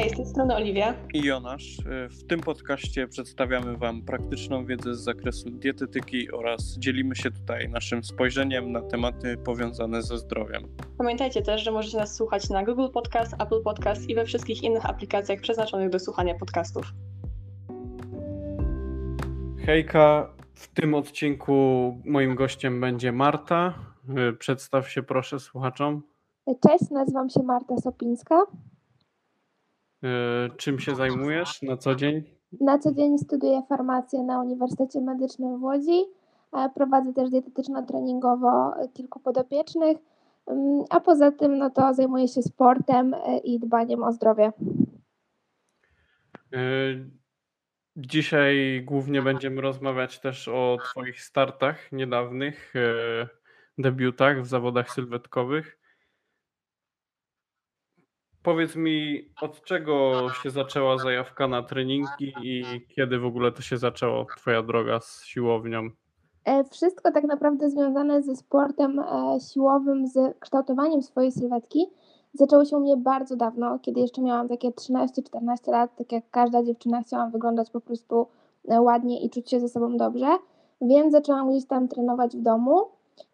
Hej, z tej strony Oliwia. I Jonasz. W tym podcaście przedstawiamy Wam praktyczną wiedzę z zakresu dietetyki oraz dzielimy się tutaj naszym spojrzeniem na tematy powiązane ze zdrowiem. Pamiętajcie też, że możecie nas słuchać na Google Podcast, Apple Podcast i we wszystkich innych aplikacjach przeznaczonych do słuchania podcastów. Hejka, w tym odcinku moim gościem będzie Marta. Przedstaw się proszę słuchaczom. Cześć, nazywam się Marta Sopińska. E, czym się zajmujesz na co dzień? Na co dzień studiuję farmację na Uniwersytecie Medycznym w Łodzi. Prowadzę też dietetyczno-treningowo kilku podopiecznych, mm, a poza tym no to zajmuję się sportem e, i dbaniem o zdrowie. E, dzisiaj głównie będziemy rozmawiać też o Twoich startach niedawnych, debiutach w zawodach sylwetkowych. Powiedz mi, od czego się zaczęła zajawka na treningi i kiedy w ogóle to się zaczęło, Twoja droga z siłownią? E, wszystko tak naprawdę związane ze sportem e, siłowym, z kształtowaniem swojej sylwetki zaczęło się u mnie bardzo dawno, kiedy jeszcze miałam takie 13-14 lat, tak jak każda dziewczyna chciałam wyglądać po prostu e, ładnie i czuć się ze sobą dobrze, więc zaczęłam gdzieś tam trenować w domu.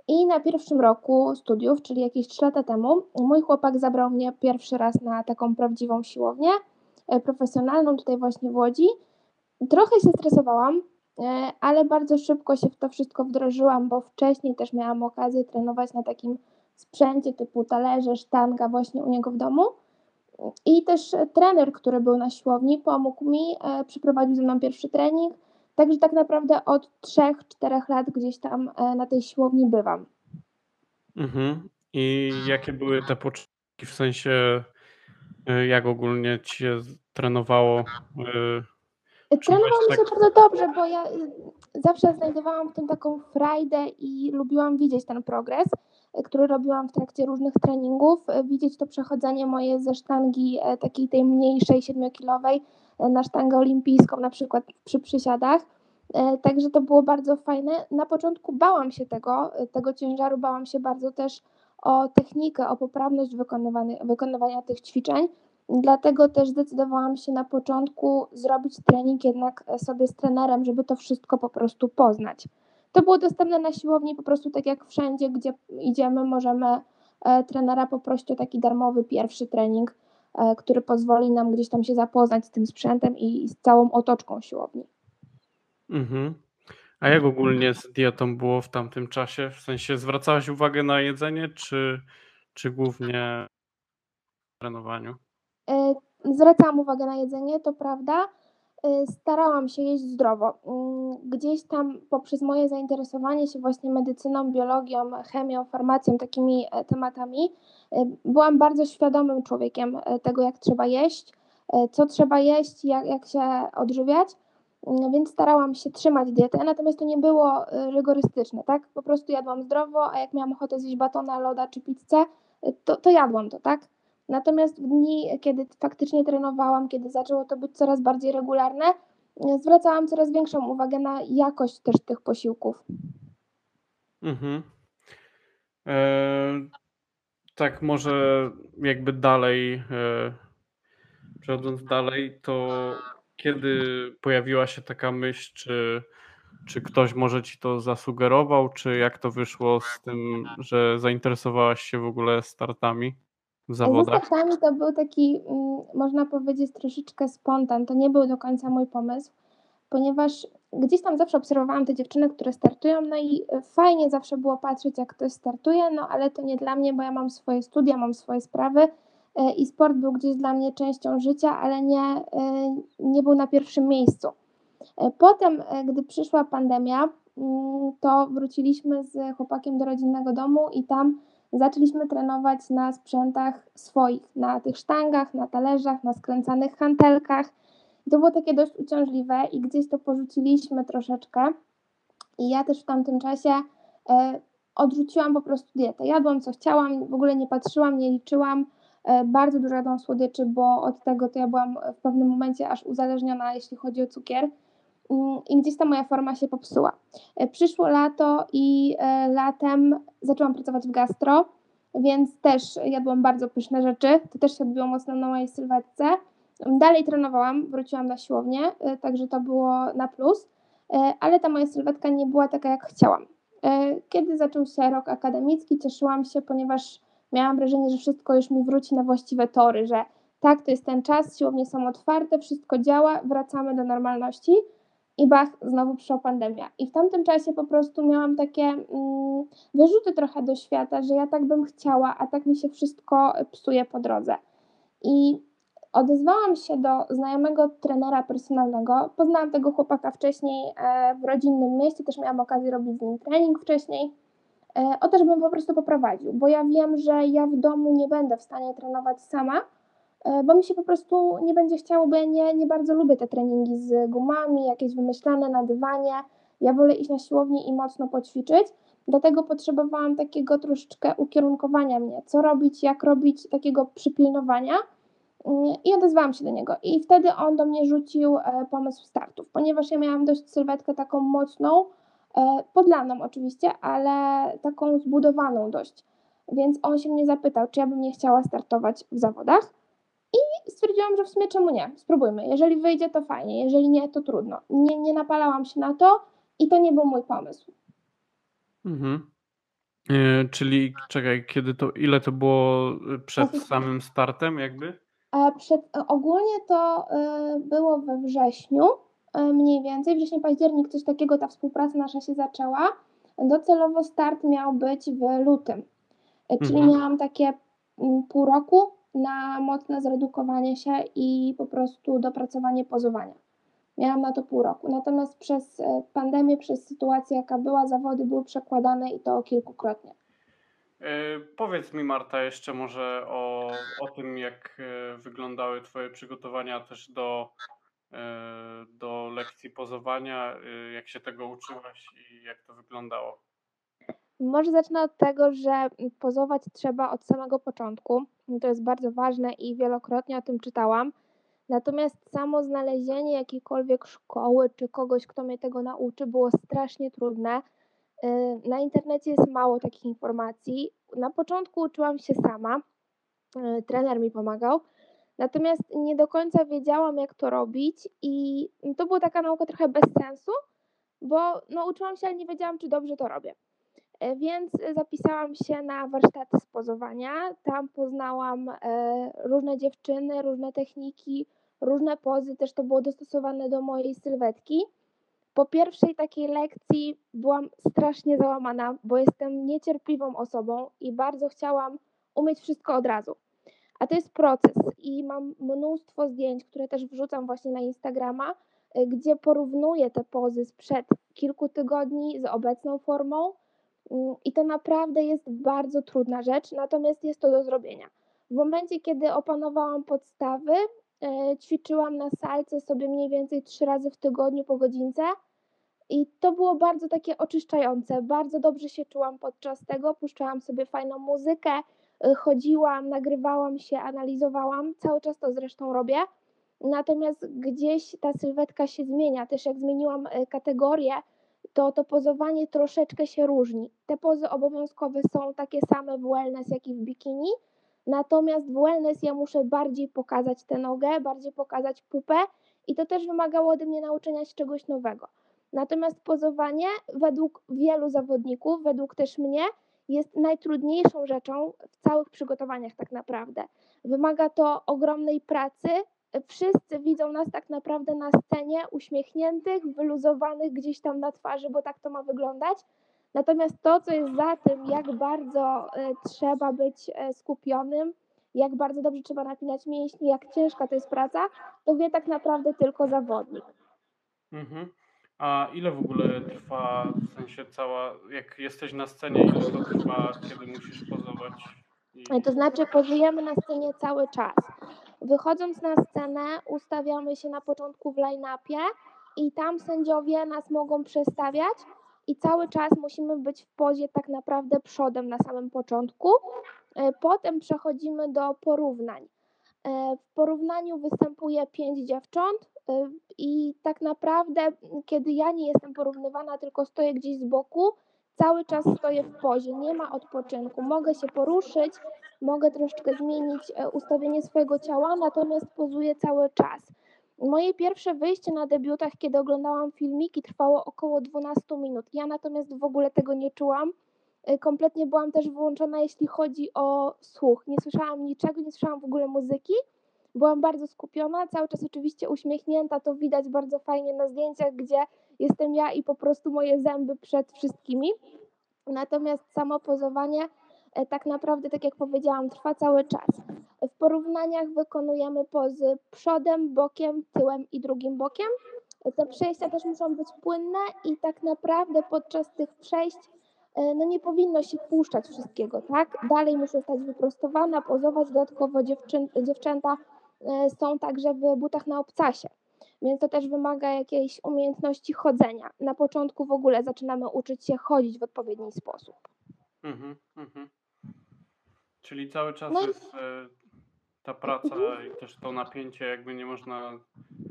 I na pierwszym roku studiów, czyli jakieś 3 lata temu, mój chłopak zabrał mnie pierwszy raz na taką prawdziwą siłownię e, profesjonalną tutaj właśnie w Łodzi. Trochę się stresowałam, e, ale bardzo szybko się w to wszystko wdrożyłam, bo wcześniej też miałam okazję trenować na takim sprzęcie typu talerze, sztanga właśnie u niego w domu. I też trener, który był na siłowni, pomógł mi, e, przeprowadził ze mną pierwszy trening Także tak naprawdę od 3-4 lat gdzieś tam e, na tej siłowni bywam. Mhm. I jakie były te początki, w sensie e, jak ogólnie ci się trenowało? E, Trenowałam tak... się bardzo dobrze, bo ja zawsze znajdowałam w tym taką frajdę i lubiłam widzieć ten progres, który robiłam w trakcie różnych treningów, widzieć to przechodzenie moje ze sztangi takiej tej mniejszej, 7-kilowej na sztangę olimpijską, na przykład przy przysiadach. E, także to było bardzo fajne. Na początku bałam się tego, tego ciężaru, bałam się bardzo też o technikę, o poprawność wykonywania tych ćwiczeń. Dlatego też zdecydowałam się na początku zrobić trening jednak sobie z trenerem, żeby to wszystko po prostu poznać. To było dostępne na siłowni po prostu tak jak wszędzie, gdzie idziemy, możemy e, trenera poprosić o taki darmowy pierwszy trening, e, który pozwoli nam gdzieś tam się zapoznać z tym sprzętem i z całą otoczką siłowni. Mhm. A jak ogólnie z dietą było w tamtym czasie? W sensie zwracałaś uwagę na jedzenie, czy, czy głównie trenowaniu? E, zwracałam uwagę na jedzenie, to prawda. E, starałam się jeść zdrowo. Mm, gdzieś tam poprzez moje zainteresowanie się właśnie medycyną, biologią, chemią, farmacją, takimi e, tematami, byłam bardzo świadomym człowiekiem tego, jak trzeba jeść, co trzeba jeść, jak, jak się odżywiać. No więc starałam się trzymać dietę, natomiast to nie było y, rygorystyczne, tak? Po prostu jadłam zdrowo, a jak miałam ochotę zjeść batona, loda czy pizzę, y, to, to jadłam to, tak? Natomiast w dni, kiedy faktycznie trenowałam, kiedy zaczęło to być coraz bardziej regularne, y, zwracałam coraz większą uwagę na jakość też tych posiłków. Mhm. E, tak, może jakby dalej, e, przechodząc dalej, to kiedy pojawiła się taka myśl, czy, czy ktoś może ci to zasugerował, czy jak to wyszło z tym, że zainteresowałaś się w ogóle startami zawodach? Startami to był taki, mm, można powiedzieć, troszeczkę spontan. To nie był do końca mój pomysł, ponieważ gdzieś tam zawsze obserwowałam te dziewczyny, które startują, no i fajnie zawsze było patrzeć, jak ktoś startuje, no ale to nie dla mnie, bo ja mam swoje studia, mam swoje sprawy E, i sport był gdzieś dla mnie częścią życia, ale nie, e, nie był na pierwszym miejscu. E, potem, gdy przyszła pandemia, mm, to wróciliśmy z chłopakiem do rodzinnego domu i tam zaczęliśmy trenować na sprzętach swoich, na tych sztangach, na talerzach, na skręcanych hantelkach. To było takie dość uciążliwe i gdzieś to porzuciliśmy troszeczkę. I ja też w tamtym czasie odrzuciłam po prostu dietę. Jadłam co chciałam, w ogóle nie patrzyłam, nie liczyłam E, bardzo dużo jadłam słodyczy, bo od tego to ja byłam w pewnym momencie aż uzależniona, jeśli chodzi o cukier. Mm, I gdzieś ta moja forma się popsuła. E, przyszło lato i e, latem zaczęłam pracować w gastro, więc też jadłam bardzo pyszne rzeczy. To też się odbiło mocno na mojej sylwetce. Dalej trenowałam, wróciłam na siłownię, y, także to było na plus, ale ta moja sylwetka nie była taka, jak chciałam. Kiedy zaczął się rok akademicki, cieszyłam się, ponieważ miałam wrażenie, że wszystko już mi wróci na właściwe tory, że tak, to jest ten czas, siłownie są otwarte, wszystko działa, wracamy do normalności i bach, znowu przyszła pandemia. I w tamtym czasie po prostu miałam takie mm, wyrzuty trochę do świata, że ja tak bym chciała, a tak mi się wszystko psuje po drodze. I odezwałam się do znajomego trenera personalnego. Poznałam tego chłopaka wcześniej e, w rodzinnym mieście, też miałam okazję robić z nim trening wcześniej. E, o to, żebym po prostu poprowadził, bo ja wiem, że ja w domu nie będę w stanie trenować sama, bo mi się po prostu nie będzie chciało, bo ja nie, nie bardzo lubię te treningi z gumami, jakieś wymyślane na dywanie. Ja wolę iść na siłownię i mocno poćwiczyć. Dlatego potrzebowałam takiego troszeczkę ukierunkowania mnie, co robić, jak robić, takiego przypilnowania. Mm, I odezwałam się do niego. I wtedy on do mnie rzucił e, pomysł startów, ponieważ ja miałam dość sylwetkę taką mocną, e, podlaną oczywiście, ale taką zbudowaną dość. Więc on się mnie zapytał, czy ja bym nie chciała startować w zawodach. I stwierdziłam, że w sumie czemu nie? Spróbujmy. Jeżeli wyjdzie, to fajnie, jeżeli nie, to trudno. Nie, nie napalałam się na to i to nie był mój pomysł. Mhm. E, czyli czekaj, kiedy to, ile to było y, przed samym startem jakby? A przed, e, ogólnie to y, było we wrześniu, y, mniej więcej, wrzesień, październik, coś takiego, ta współpraca nasza się zaczęła. Docelowo start miał być w lutym, Y, czyli Mhm. miałam takie mm, pół roku na mocne zredukowanie się i po prostu dopracowanie pozowania. Miałam na to pół roku. Natomiast przez e, pandemię, przez sytuację, jaka była, zawody były przekładane i to kilkukrotnie. E, Powiedz mi, Marta, jeszcze może o, o tym, jak e, wyglądały Twoje przygotowania też do, do lekcji pozowania, jak się tego uczyłaś i jak to wyglądało. Może zacznę od tego, że pozować trzeba od samego początku. To jest bardzo ważne i wielokrotnie o tym czytałam. Natomiast samo znalezienie jakiejkolwiek szkoły czy kogoś, kto mnie tego nauczy, było strasznie trudne. Yy, Na internecie jest mało takich informacji. Na początku uczyłam się sama, yy, trener mi pomagał, natomiast nie do końca wiedziałam, jak to robić, i to była taka nauka trochę bez sensu, bo no, uczyłam się, ale nie wiedziałam, czy dobrze to robię. E, Więc zapisałam się na warsztaty z pozowania. Tam poznałam e, różne dziewczyny, różne techniki, różne pozy. Też to było dostosowane do mojej sylwetki. Po pierwszej takiej lekcji byłam strasznie załamana, bo jestem niecierpliwą osobą i bardzo chciałam umieć wszystko od razu. A to jest proces i mam mnóstwo zdjęć, które też wrzucam właśnie na Instagrama, e, gdzie porównuję te pozy sprzed kilku tygodni z obecną formą. Mm, I to naprawdę jest bardzo trudna rzecz, natomiast jest to do zrobienia. W momencie, kiedy opanowałam podstawy, e, ćwiczyłam na salce sobie mniej więcej trzy razy w tygodniu po godzince i to było bardzo takie oczyszczające. Bardzo dobrze się czułam podczas tego, puszczałam sobie fajną muzykę, e, chodziłam, nagrywałam się, analizowałam, cały czas to zresztą robię. Natomiast gdzieś ta sylwetka się zmienia. Też jak zmieniłam e, kategorię, to to pozowanie troszeczkę się różni. Te pozy obowiązkowe są takie same w wellness, jak i w bikini, natomiast w wellness ja muszę bardziej pokazać tę nogę, bardziej pokazać pupę i to też wymagało ode mnie nauczenia się czegoś nowego. Natomiast pozowanie według wielu zawodników, według też mnie, jest najtrudniejszą rzeczą w całych przygotowaniach tak naprawdę. Wymaga to ogromnej pracy, wszyscy widzą nas tak naprawdę na scenie uśmiechniętych, wyluzowanych gdzieś tam na twarzy, bo tak to ma wyglądać. Natomiast to, co jest za tym, jak bardzo e, trzeba być e, skupionym, jak bardzo dobrze trzeba napinać mięśnie, jak ciężka to jest praca, to wie tak naprawdę tylko zawodnik. Mhm. A ile w ogóle trwa, w sensie cała, jak jesteś na scenie, ile to trwa, kiedy musisz pozować? I... To znaczy, pozujemy na scenie cały czas. Wychodząc na scenę, ustawiamy się na początku w line-upie i tam sędziowie nas mogą przestawiać i cały czas musimy być w pozie tak naprawdę przodem na samym początku. E, Potem przechodzimy do porównań. E, W porównaniu występuje pięć dziewcząt e, i tak naprawdę, kiedy ja nie jestem porównywana, tylko stoję gdzieś z boku, cały czas stoję w pozie, nie ma odpoczynku. Mogę się poruszyć, mogę troszeczkę zmienić e, ustawienie swojego ciała, natomiast pozuję cały czas. Moje pierwsze wyjście na debiutach, kiedy oglądałam filmiki, trwało około 12 minut. Ja natomiast w ogóle tego nie czułam. E, Kompletnie byłam też wyłączona, jeśli chodzi o słuch. Nie słyszałam niczego, nie słyszałam w ogóle muzyki. Byłam bardzo skupiona, cały czas oczywiście uśmiechnięta, to widać bardzo fajnie na zdjęciach, gdzie jestem ja i po prostu moje zęby przed wszystkimi. Natomiast samo pozowanie tak naprawdę, tak jak powiedziałam, trwa cały czas. W porównaniach wykonujemy pozy przodem, bokiem, tyłem i drugim bokiem. Te przejścia też muszą być płynne i tak naprawdę podczas tych przejść e, no nie powinno się puszczać wszystkiego, tak? Dalej muszę stać wyprostowana, pozować. Dodatkowo dziewczyn, dziewczęta e, są także w butach na obcasie, więc to też wymaga jakiejś umiejętności chodzenia. Na początku w ogóle zaczynamy uczyć się chodzić w odpowiedni sposób. Mhm, mhm. Czyli cały czas No jest e, ta praca i też to napięcie, jakby nie można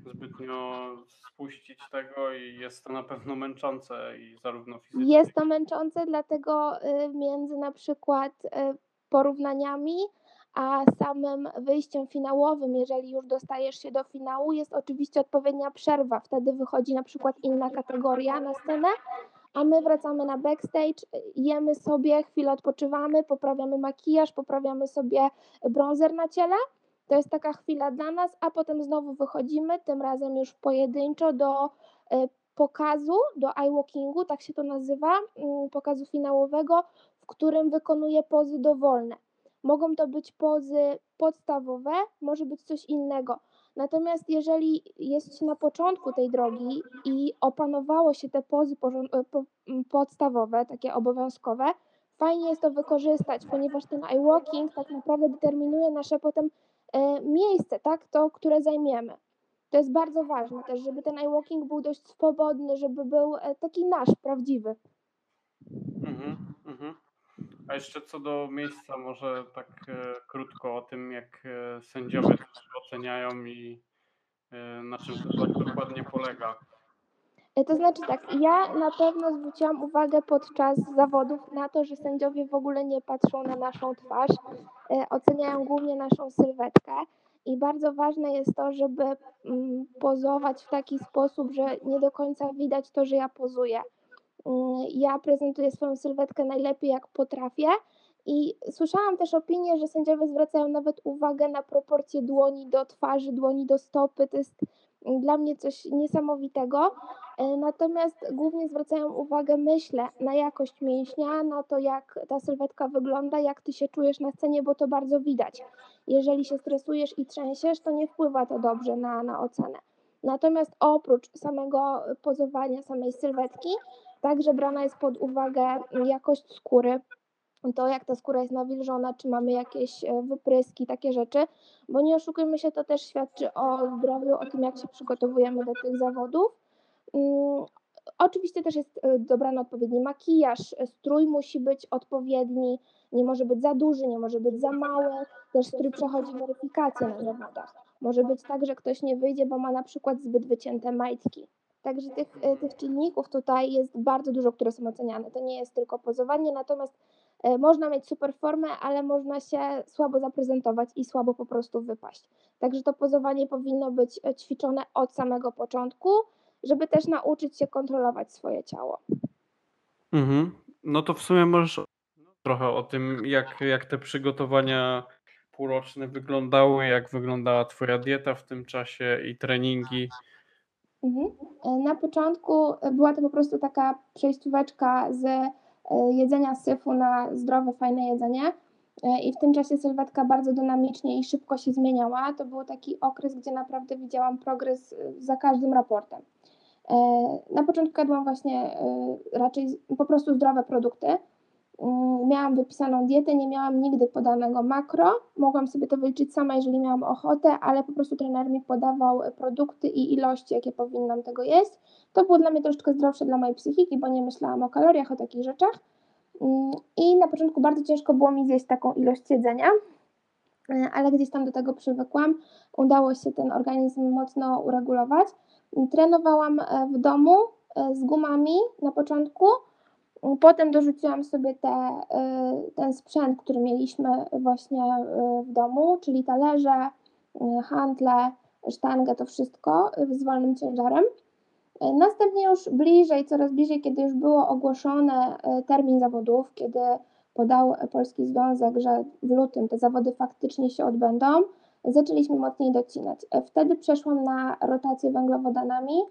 zbytnio spuścić tego i jest to na pewno męczące i zarówno fizycznie. Jest to męczące, dlatego y, między na przykład y, porównaniami a samym wyjściem finałowym, jeżeli już dostajesz się do finału, jest oczywiście odpowiednia przerwa. Wtedy wychodzi na przykład inna kategoria na scenę, a my wracamy na backstage, jemy sobie, chwilę odpoczywamy, poprawiamy makijaż, poprawiamy sobie bronzer na ciele. To jest taka chwila dla nas, a potem znowu wychodzimy, tym razem już pojedynczo do y, pokazu, do eyewalkingu, tak się to nazywa, mm, pokazu finałowego, w którym wykonuję pozy dowolne. Mogą to być pozy podstawowe, może być coś innego. Natomiast jeżeli jest się na początku tej drogi i opanowało się te pozy e, podstawowe, takie obowiązkowe, fajnie jest to wykorzystać, ponieważ ten eyewalking tak naprawdę determinuje nasze potem e, miejsce, tak, to, które zajmiemy. To jest bardzo ważne też, żeby ten eyewalking był dość swobodny, żeby był e, taki nasz, prawdziwy. Mhm, mhm. A jeszcze co do miejsca, może tak e, krótko o tym, jak e, sędziowie oceniają i e, na czym to tak dokładnie polega. E, To znaczy tak, ja na pewno zwróciłam uwagę podczas zawodów na to, że sędziowie w ogóle nie patrzą na naszą twarz, e, oceniają głównie naszą sylwetkę i bardzo ważne jest to, żeby mm, pozować w taki sposób, że nie do końca widać to, że ja pozuję. Mm, Ja prezentuję swoją sylwetkę najlepiej jak potrafię i słyszałam też opinię, że sędziowie zwracają nawet uwagę na proporcje dłoni do twarzy, dłoni do stopy. To jest mm, dla mnie coś niesamowitego. E, Natomiast głównie zwracają uwagę, myślę, na jakość mięśnia, na to, jak ta sylwetka wygląda, jak ty się czujesz na scenie, bo to bardzo widać. Jeżeli się stresujesz i trzęsiesz, to nie wpływa to dobrze na, na ocenę. Natomiast oprócz samego pozowania, samej sylwetki, także brana jest pod uwagę jakość skóry, to jak ta skóra jest nawilżona, czy mamy jakieś e, wypryski, takie rzeczy, bo nie oszukujmy się, to też świadczy o zdrowiu, o tym, jak się przygotowujemy do tych zawodów. Mm, Oczywiście też jest e, dobrany odpowiedni makijaż, strój musi być odpowiedni, nie może być za duży, nie może być za mały, też strój przechodzi weryfikację na zawodach. Może być tak, że ktoś nie wyjdzie, bo ma na przykład zbyt wycięte majtki. Także tych, e, tych czynników tutaj jest bardzo dużo, które są oceniane. To nie jest tylko pozowanie, natomiast e, można mieć super formę, ale można się słabo zaprezentować i słabo po prostu wypaść. Także to pozowanie powinno być e, ćwiczone od samego początku, żeby też nauczyć się kontrolować swoje ciało. Mhm. No to w sumie możesz trochę o tym, jak, jak te przygotowania półroczne wyglądały, jak wyglądała Twoja dieta w tym czasie i treningi. Mhm. E, Na początku e, była to po prostu taka przejścióweczka z e, jedzenia syfu na zdrowe, fajne jedzenie. I w tym czasie sylwetka bardzo dynamicznie i szybko się zmieniała. To był taki okres, gdzie naprawdę widziałam progres za każdym raportem. Na początku jadłam właśnie raczej po prostu zdrowe produkty. Mm, Miałam wypisaną dietę, nie miałam nigdy podanego makro. Mogłam sobie to wyliczyć sama, jeżeli miałam ochotę, ale po prostu trener mi podawał e, produkty i ilości, jakie powinnam tego jeść. To było dla mnie troszeczkę zdrowsze dla mojej psychiki, bo nie myślałam o kaloriach, o takich rzeczach. Mm, I na początku bardzo ciężko było mi zjeść taką ilość jedzenia, e, ale gdzieś tam do tego przywykłam. Udało się ten organizm mocno uregulować. Trenowałam e, w domu z gumami na początku. Potem dorzuciłam sobie te, y, ten sprzęt, który mieliśmy właśnie y, w domu, czyli talerze, y, handle, sztangę, to wszystko z wolnym ciężarem. Następnie już bliżej, coraz bliżej, kiedy już było ogłoszone termin zawodów, kiedy podał Polski Związek, że w lutym te zawody faktycznie się odbędą, zaczęliśmy mocniej docinać. Wtedy przeszłam na rotację węglowodanami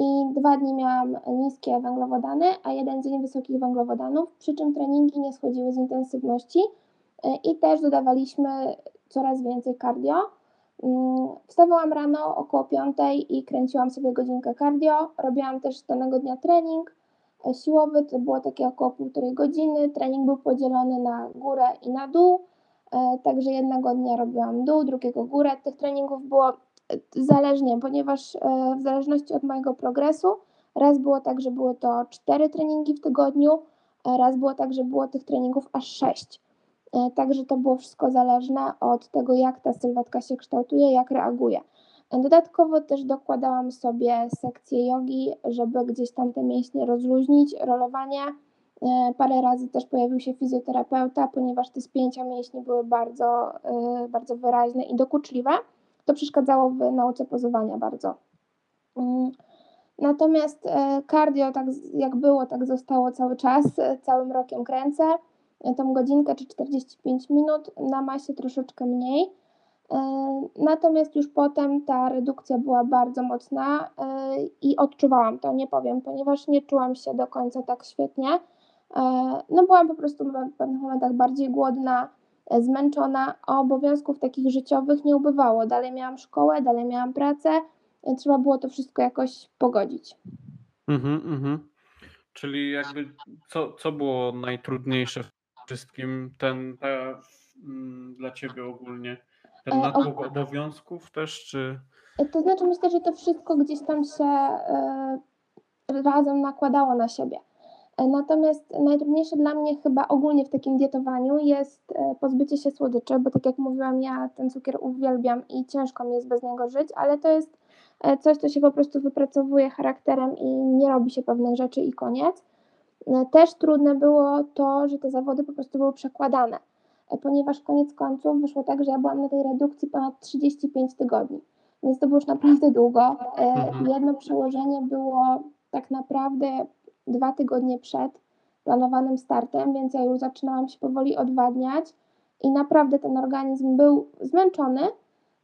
i dwa dni miałam niskie węglowodany, a jeden dzień wysokich węglowodanów, przy czym treningi nie schodziły z intensywności i też dodawaliśmy coraz więcej cardio. Mm, wstawałam rano około 5 i kręciłam sobie godzinkę cardio. Robiłam też danego dnia trening siłowy, to było takie około półtorej godziny. Trening był podzielony na górę i na dół. E, także jednego dnia robiłam dół, drugiego górę. Tych treningów było zależnie, ponieważ e, w zależności od mojego progresu, raz było tak, że były to cztery treningi w tygodniu, raz było tak, że było tych treningów aż sześć. Także to było wszystko zależne od tego, jak ta sylwetka się kształtuje, jak reaguje. Dodatkowo też dokładałam sobie sekcję jogi, żeby gdzieś tam te mięśnie rozluźnić, rolowanie. E, parę razy też pojawił się fizjoterapeuta, ponieważ te spięcia mięśni były bardzo, e, bardzo wyraźne i dokuczliwe. To przeszkadzało w nauce pozowania bardzo. Mm. Natomiast e, cardio, tak jak było, tak zostało cały czas, całym rokiem kręcę. Tą godzinkę czy 45 minut, na masie troszeczkę mniej. Natomiast już potem ta redukcja była bardzo mocna i odczuwałam to, nie powiem, ponieważ nie czułam się do końca tak świetnie. No byłam po prostu w pewnych momentach bardziej głodna, zmęczona, a obowiązków takich życiowych nie ubywało. Dalej miałam szkołę, dalej miałam pracę, trzeba było to wszystko jakoś pogodzić. Mhm, mhm. Czyli jakby co, co było najtrudniejsze w wszystkim ten, ta, mm, dla ciebie ogólnie? Ten E, natłok obowiązków też, czy... To znaczy myślę, że to wszystko gdzieś tam się e, razem nakładało na siebie. E, natomiast najtrudniejsze dla mnie chyba ogólnie w takim dietowaniu jest pozbycie się słodyczy, bo tak jak mówiłam, ja ten cukier uwielbiam i ciężko mi jest bez niego żyć, ale to jest coś, co się po prostu wypracowuje charakterem i nie robi się pewnych rzeczy i koniec. Też trudne było to, że te zawody po prostu były przekładane ponieważ koniec końców wyszło tak, że ja byłam na tej redukcji ponad 35 tygodni, więc to było już naprawdę długo. E, mhm. Jedno przełożenie było tak naprawdę dwa tygodnie przed planowanym startem, więc ja już zaczynałam się powoli odwadniać i naprawdę ten organizm był zmęczony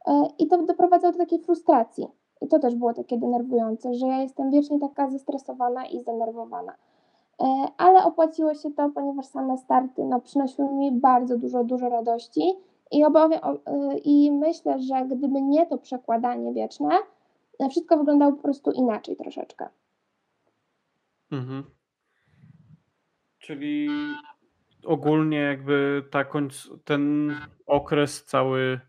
e, i to doprowadzało do takiej frustracji. I to też było takie denerwujące, że ja jestem wiecznie taka zestresowana i zdenerwowana. E, ale opłaciło się to, ponieważ same starty no, przynosiły mi bardzo dużo, dużo radości i, obawiam, e, i myślę, że gdyby nie to przekładanie wieczne, wszystko wyglądało po prostu inaczej troszeczkę. Mhm. Czyli ogólnie jakby ta końc, ten okres cały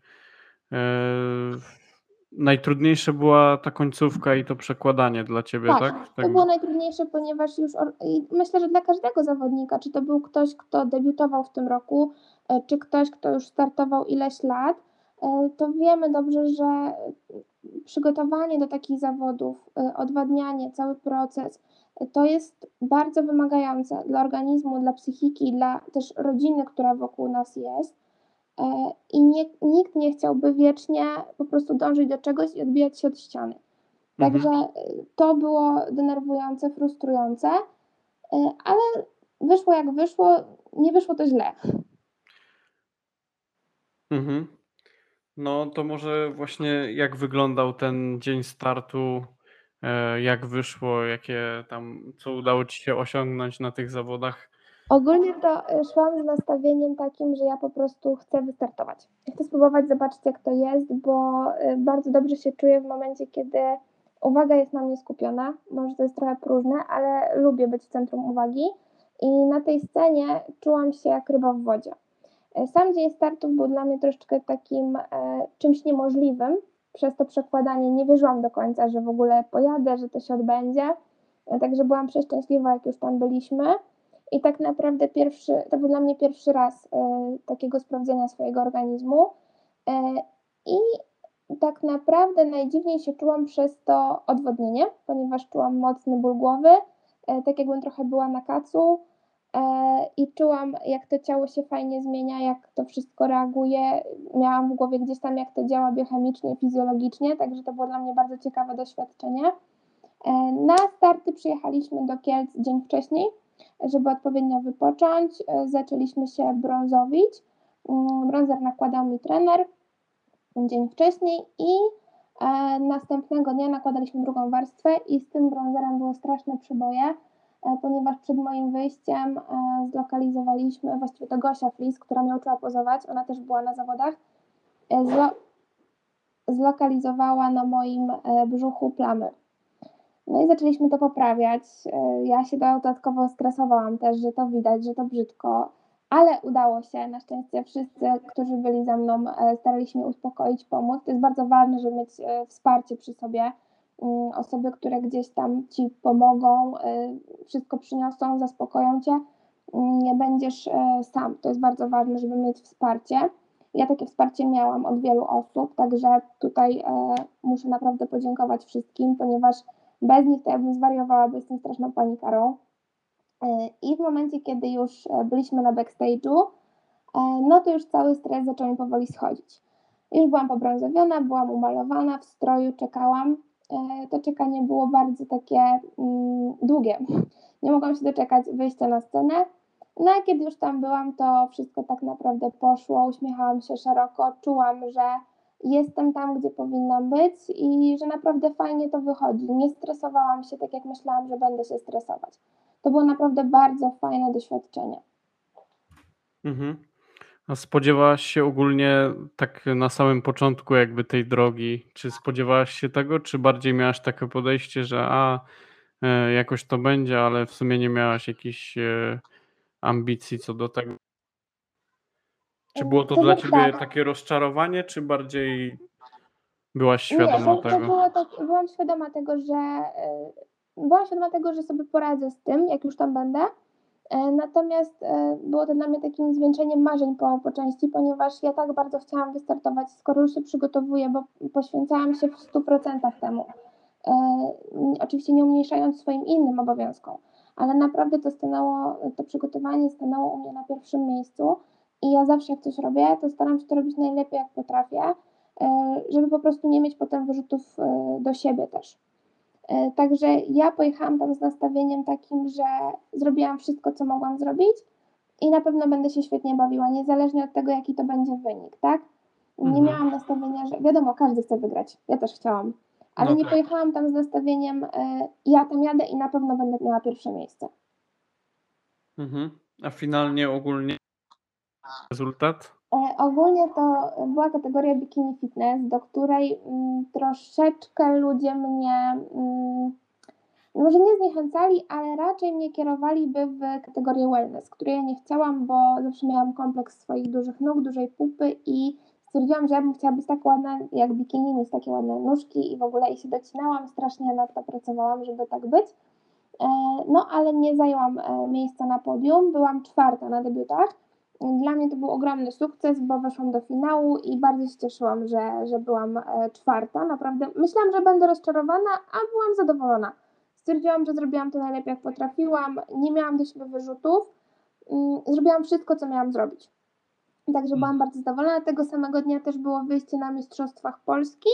Najtrudniejsza była ta końcówka i to przekładanie dla ciebie, tak? Tak, tak? to było najtrudniejsze, ponieważ już i myślę, że dla każdego zawodnika, czy to był ktoś, kto debiutował w tym roku, e, czy ktoś, kto już startował ileś lat, e, to wiemy dobrze, że przygotowanie do takich zawodów, e, odwadnianie, cały proces, to jest bardzo wymagające dla organizmu, dla psychiki, dla też rodziny, która wokół nas jest. E, i nie, nikt nie chciałby wiecznie po prostu dążyć do czegoś i odbijać się od ściany. Także mhm. to było denerwujące, frustrujące, e, ale wyszło jak wyszło, nie wyszło to źle. Mhm. No to może właśnie jak wyglądał ten dzień startu, e, jak wyszło, jakie tam, co udało Ci się osiągnąć na tych zawodach? Ogólnie to e, szłam z nastawieniem takim, że ja po prostu chcę wystartować. Chcę spróbować zobaczyć, jak to jest, bo e, bardzo dobrze się czuję w momencie, kiedy uwaga jest na mnie skupiona. Może to jest trochę próżne, ale lubię być w centrum uwagi. I na tej scenie czułam się jak ryba w wodzie. Sam dzień startów był dla mnie troszeczkę takim e, czymś niemożliwym. Przez to przekładanie nie wierzyłam do końca, że w ogóle pojadę, że to się odbędzie. E, także byłam przeszczęśliwa, jak już tam byliśmy. I tak naprawdę pierwszy, to był dla mnie pierwszy raz e, takiego sprawdzenia swojego organizmu. E, I tak naprawdę najdziwniej się czułam przez to odwodnienie, ponieważ czułam mocny ból głowy, e, tak jakbym trochę była na kacu. E, i czułam, jak to ciało się fajnie zmienia, jak to wszystko reaguje. Miałam w głowie gdzieś tam, jak to działa biochemicznie, fizjologicznie, także to było dla mnie bardzo ciekawe doświadczenie. E, na starty przyjechaliśmy do Kielc dzień wcześniej, żeby odpowiednio wypocząć. E, zaczęliśmy się brązowić. Mm, Brązer nakładał mi trener dzień wcześniej i następnego dnia nakładaliśmy drugą warstwę i z tym brązerem były straszne przyboje, e, ponieważ przed moim wyjściem e, zlokalizowaliśmy, właściwie to Gosia Flis, która mnie uczyła pozować, ona też była na zawodach, e, zlo, zlokalizowała na moim e, brzuchu plamy. No i zaczęliśmy to poprawiać. E, Ja się dodatkowo stresowałam też, że to widać, że to brzydko, ale udało się. Na szczęście wszyscy, którzy byli ze mną, e, starali się uspokoić, pomóc. To jest bardzo ważne, żeby mieć e, wsparcie przy sobie. Mm, Osoby, które gdzieś tam ci pomogą, e, wszystko przyniosą, zaspokoją cię. Mm, Nie będziesz e, sam. To jest bardzo ważne, żeby mieć wsparcie. Ja takie wsparcie miałam od wielu osób, także tutaj e, muszę naprawdę podziękować wszystkim, ponieważ bez nich to ja bym zwariowała, bo jestem straszną panikarą. E, I w momencie, kiedy już byliśmy na backstage'u, no to już cały stres zaczął mi powoli schodzić. Już byłam pobrązowiona, byłam umalowana, w stroju czekałam. E, To czekanie było bardzo takie mm, długie. Nie mogłam się doczekać wyjścia na scenę. No a kiedy już tam byłam, to wszystko tak naprawdę poszło. Uśmiechałam się szeroko, czułam, że jestem tam, gdzie powinnam być i że naprawdę fajnie to wychodzi. Nie stresowałam się tak, jak myślałam, że będę się stresować. To było naprawdę bardzo fajne doświadczenie. Mhm. A spodziewałaś się ogólnie tak na samym początku jakby tej drogi, czy spodziewałaś się tego, czy bardziej miałaś takie podejście, że a e, jakoś to będzie, ale w sumie nie miałaś jakichś e, ambicji co do tego? Czy było to To dla tak, ciebie tak. takie rozczarowanie, czy bardziej byłaś Nie, świadoma to, to tego? było tak, byłam świadoma tego, że y, byłam świadoma tego, że sobie poradzę z tym, jak już tam będę. E, Natomiast e, było to dla mnie takim zwieńczeniem marzeń po, po części, ponieważ ja tak bardzo chciałam wystartować, skoro już się przygotowuję, bo poświęcałam się w 100% temu. E, Oczywiście nie umniejszając swoim innym obowiązkom, ale naprawdę to stanęło, to przygotowanie stanęło u mnie na pierwszym miejscu i ja zawsze jak coś robię, to staram się to robić najlepiej jak potrafię, żeby po prostu nie mieć potem wyrzutów do siebie też. E, Także ja pojechałam tam z nastawieniem takim, że zrobiłam wszystko, co mogłam zrobić i na pewno będę się świetnie bawiła, niezależnie od tego, jaki to będzie wynik, tak? Nie Mhm. miałam nastawienia, że wiadomo, każdy chce wygrać. Ja też chciałam, ale No nie tak. pojechałam tam z nastawieniem, e, ja tam jadę i na pewno będę miała pierwsze miejsce. Mhm. A finalnie ogólnie rezultat? E, Ogólnie to była kategoria bikini fitness, do której mm, troszeczkę ludzie mnie mm, może nie zniechęcali, ale raczej mnie kierowaliby w kategorię wellness, której ja nie chciałam, bo zawsze miałam kompleks swoich dużych nóg, dużej pupy i stwierdziłam, że ja bym chciała być tak ładna jak bikini, mieć takie ładne nóżki i w ogóle i się docinałam, strasznie nad to pracowałam, żeby tak być. E, No, ale nie zajęłam e, miejsca na podium, byłam czwarta na debiutach. Dla mnie to był ogromny sukces, bo weszłam do finału i bardzo się cieszyłam, że, że byłam e, czwarta. Naprawdę myślałam, że będę rozczarowana, a byłam zadowolona. Stwierdziłam, że zrobiłam to najlepiej, jak potrafiłam, nie miałam do siebie wyrzutów, mm, zrobiłam wszystko, co miałam zrobić. Także byłam bardzo zadowolona. Tego samego dnia też było wyjście na Mistrzostwach Polski,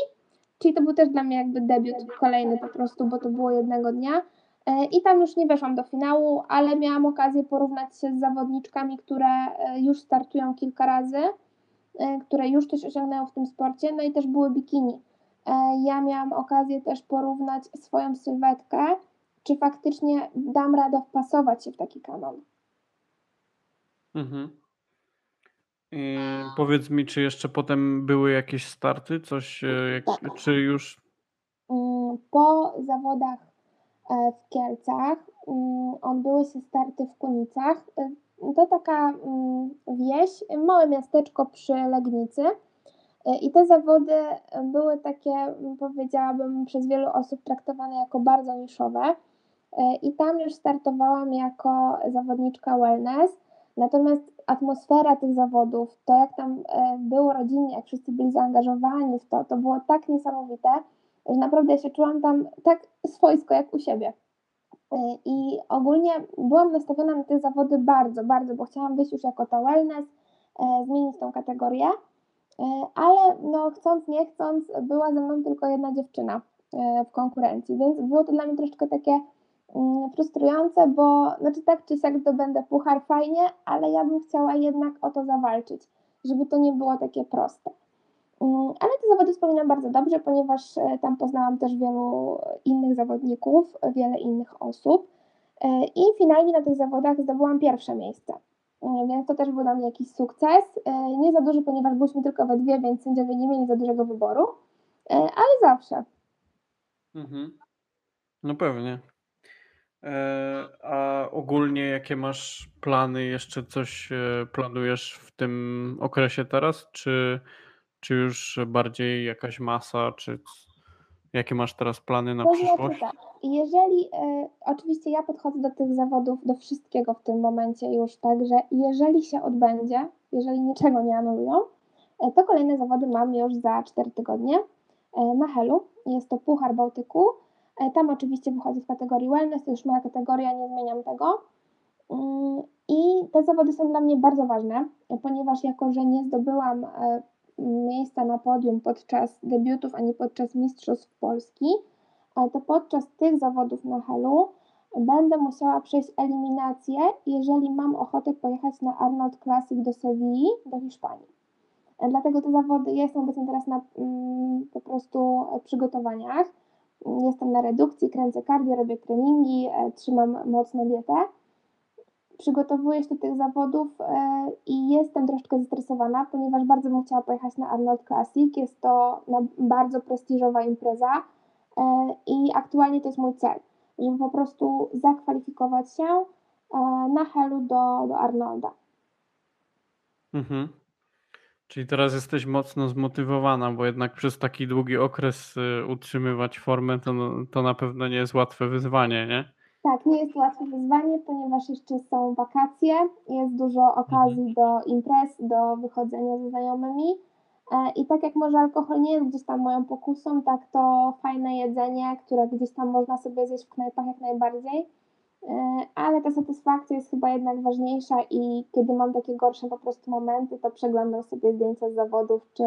czyli to był też dla mnie jakby debiut kolejny po prostu, bo to było jednego dnia. E, I tam już nie weszłam do finału, ale miałam okazję porównać się z zawodniczkami, które e, już startują kilka razy, e, które już coś osiągnęły w tym sporcie, no i też były bikini. Ja miałam okazję też porównać swoją sylwetkę, czy faktycznie dam radę wpasować się w taki kanon. Mhm. I powiedz mi, czy jeszcze potem były jakieś starty, coś, jak, Tak. czy już Mm, Po zawodach w Kielcach mm, odbyły się starty w Kunicach. E, To taka mm, wieś, małe miasteczko przy Legnicy. E, I te zawody były takie, mm, powiedziałabym, przez wielu osób traktowane jako bardzo niszowe. E, I tam już startowałam jako zawodniczka wellness. Natomiast atmosfera tych zawodów, to jak tam e, było rodzinnie, jak wszyscy byli zaangażowani w to, to było tak niesamowite, że naprawdę się czułam tam tak swojsko jak u siebie. Y, I ogólnie byłam nastawiona na te zawody bardzo, bardzo, bo chciałam wyjść już jako ta wellness, e, zmienić tą kategorię, E, ale no chcąc, nie chcąc, była ze mną tylko jedna dziewczyna e, w konkurencji, więc było to dla mnie troszeczkę takie mm, frustrujące, bo znaczy tak czy siak zdobędę puchar fajnie, ale ja bym chciała jednak o to zawalczyć, żeby to nie było takie proste. Mm, Ale te zawody wspominam bardzo dobrze, ponieważ e, tam poznałam też wielu innych zawodników, wiele innych osób E, i finalnie na tych zawodach zdobyłam pierwsze miejsce. E, Więc to też był dla mnie jakiś sukces. Nie za duży, ponieważ byliśmy tylko we dwie, więc sędziowie nie mieli za dużego wyboru, ale zawsze. Mhm. No pewnie. A ogólnie jakie masz plany? Jeszcze coś planujesz w tym okresie teraz? Czy, czy już bardziej jakaś masa? Czy jakie masz teraz plany na To znaczy przyszłość? tak, jeżeli, e, oczywiście ja podchodzę do tych zawodów, do wszystkiego w tym momencie już tak, że jeżeli się odbędzie, jeżeli niczego nie anulują, e, to kolejne zawody mam już za 4 tygodnie e, na Helu. Jest to Puchar Bałtyku. Tam oczywiście wychodzi w kategorii wellness, to już moja kategoria, nie zmieniam tego. Mm, I te zawody są dla mnie bardzo ważne, ponieważ jako, że nie zdobyłam miejsca na podium podczas debiutów ani podczas Mistrzostw Polski, to podczas tych zawodów na Helu będę musiała przejść eliminację, jeżeli mam ochotę pojechać na Arnold Classic do Sewilli, do Hiszpanii. Dlatego te zawody, ja jestem obecnie teraz na mm, po prostu e, przygotowaniach. Jestem na redukcji, kręcę cardio, robię treningi, e, trzymam mocno dietę. Przygotowuję się do tych zawodów e, i jestem troszeczkę zestresowana, ponieważ bardzo bym chciała pojechać na Arnold Classic. Jest to bardzo prestiżowa impreza e, i aktualnie to jest mój cel, żeby po prostu zakwalifikować się e, na Helu do, do Arnolda. Mhm. Czyli teraz jesteś mocno zmotywowana, bo jednak przez taki długi okres y, utrzymywać formę to, to na pewno nie jest łatwe wyzwanie, nie? Tak, nie jest to łatwe wyzwanie, ponieważ jeszcze są wakacje, jest dużo okazji do imprez, do wychodzenia ze znajomymi. E, I tak jak może alkohol nie jest gdzieś tam moją pokusą, tak to fajne jedzenie, które gdzieś tam można sobie zjeść w knajpach jak najbardziej. E, Ale ta satysfakcja jest chyba jednak ważniejsza i kiedy mam takie gorsze po prostu momenty, to przeglądam sobie zdjęcia z zawodów, czy,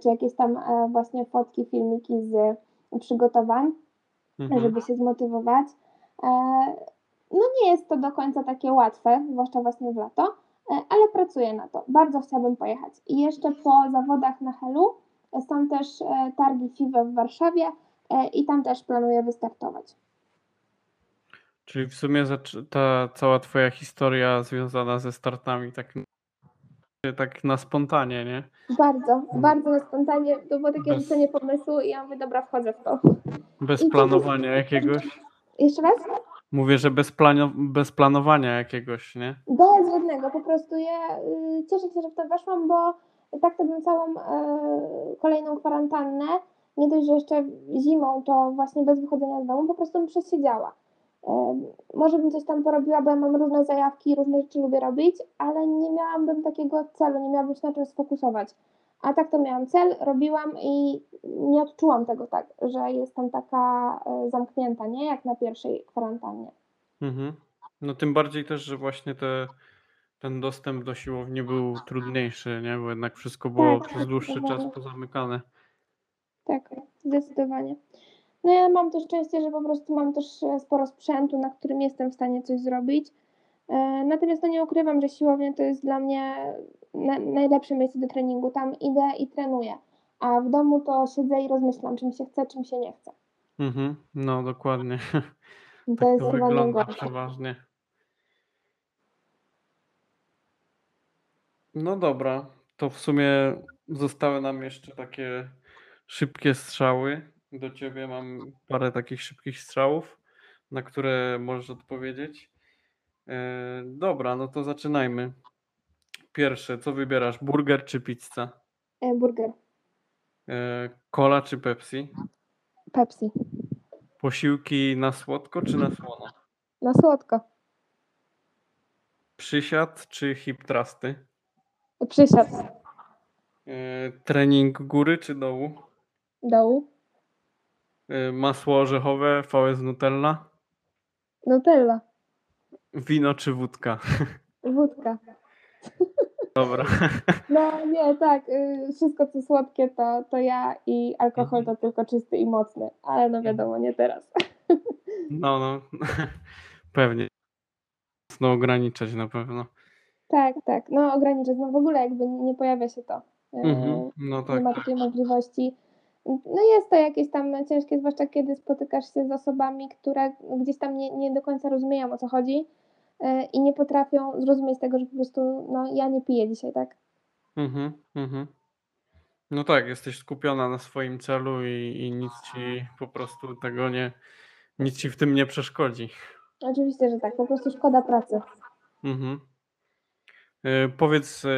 czy jakieś tam e, właśnie fotki, filmiki z przygotowań Mhm. żeby się zmotywować. E, No nie jest to do końca takie łatwe, zwłaszcza właśnie w lato, e, ale pracuję na to. Bardzo chciałabym pojechać. I jeszcze po zawodach na Helu e, są też targi FIWE w Warszawie i tam też planuję wystartować. Czyli w sumie ta cała twoja historia związana ze startami tak, tak na spontanie, nie? Bardzo, bardzo na spontanie, to było takie Bez- rzucenie pomysłu i ja mówię, dobra, wchodzę w to. Bez I to planowania jakiegoś. Jeszcze raz? Mówię, że bez, planio- bez planowania jakiegoś, nie? Bez żadnego, po prostu ja y, cieszę się, że w to weszłam, bo tak to bym całą y, kolejną kwarantannę, nie dość, że jeszcze zimą, to właśnie bez wychodzenia z domu, po prostu bym przesiedziała. Y, może bym coś tam porobiła, bo ja mam różne zajawki, różne rzeczy lubię robić, ale nie miałabym takiego celu, nie miałabym się na czym sfokusować. A tak to miałam cel, robiłam i nie odczułam tego tak, że jestem taka y, zamknięta, nie? Jak na pierwszej kwarantannie. Mhm. No tym bardziej też, że właśnie te, ten dostęp do siłowni był trudniejszy, nie? Bo jednak wszystko było Tak, przez dłuższy czas pozamykane. Tak, zdecydowanie. No ja mam to szczęście, że po prostu mam też e, sporo sprzętu, na którym jestem w stanie coś zrobić. E, Natomiast no nie ukrywam, że siłownia to jest dla mnie na, najlepsze miejsce do treningu. Tam idę i trenuję. A w domu to siedzę i rozmyślam, czym się chce, czym się nie chce. Mhm. No dokładnie. To Tak jest to chyba wygląda najgorsze. przeważnie. No dobra, to w sumie zostały nam jeszcze takie szybkie strzały. Do ciebie mam parę takich szybkich strzałów, na które możesz odpowiedzieć. E, dobra, no to zaczynajmy. Pierwsze, co wybierasz? Burger czy pizza? E, Burger, E, Cola czy Pepsi? Pepsi. Posiłki na słodko czy na słono? Na słodko. Przysiad czy hip trusty? Przysiad. E, Trening góry czy dołu? Dołu. E, Masło orzechowe, VS Nutella? Nutella, Wino czy wódka? wódka. Dobra. No nie, tak, y, wszystko co słodkie to, to ja i alkohol to tylko czysty i mocny, ale no wiadomo, nie teraz. No, no. Pewnie. No ograniczać na pewno. Tak, tak, no ograniczać, no w ogóle jakby nie pojawia się to. Y, Mhm. No Nie tak. ma takiej możliwości. No jest to jakieś tam ciężkie, zwłaszcza kiedy spotykasz się z osobami, które gdzieś tam nie, nie do końca rozumieją o co chodzi i nie potrafią zrozumieć tego, że po prostu no ja nie piję dzisiaj, tak? Mhm, mhm. No tak, jesteś skupiona na swoim celu i, i nic ci po prostu tego nie, nic ci w tym nie przeszkodzi. Oczywiście, że tak, po prostu szkoda pracy. Mhm. E, Powiedz e,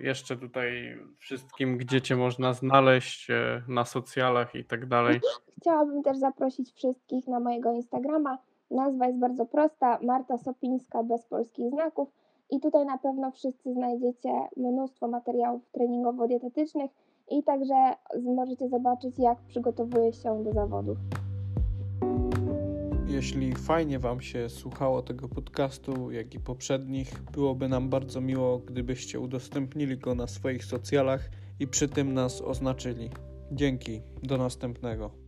jeszcze tutaj wszystkim, gdzie cię można znaleźć e, na socjalach i tak dalej. Chciałabym też zaprosić wszystkich na mojego Instagrama. Nazwa jest bardzo prosta, Marta Sopińska bez polskich znaków. I tutaj na pewno wszyscy znajdziecie mnóstwo materiałów treningowo-dietetycznych i także możecie zobaczyć, jak przygotowuję się do zawodów. Jeśli fajnie Wam się słuchało tego podcastu, jak i poprzednich, byłoby nam bardzo miło, gdybyście udostępnili go na swoich socjalach i przy tym nas oznaczyli. Dzięki, do następnego.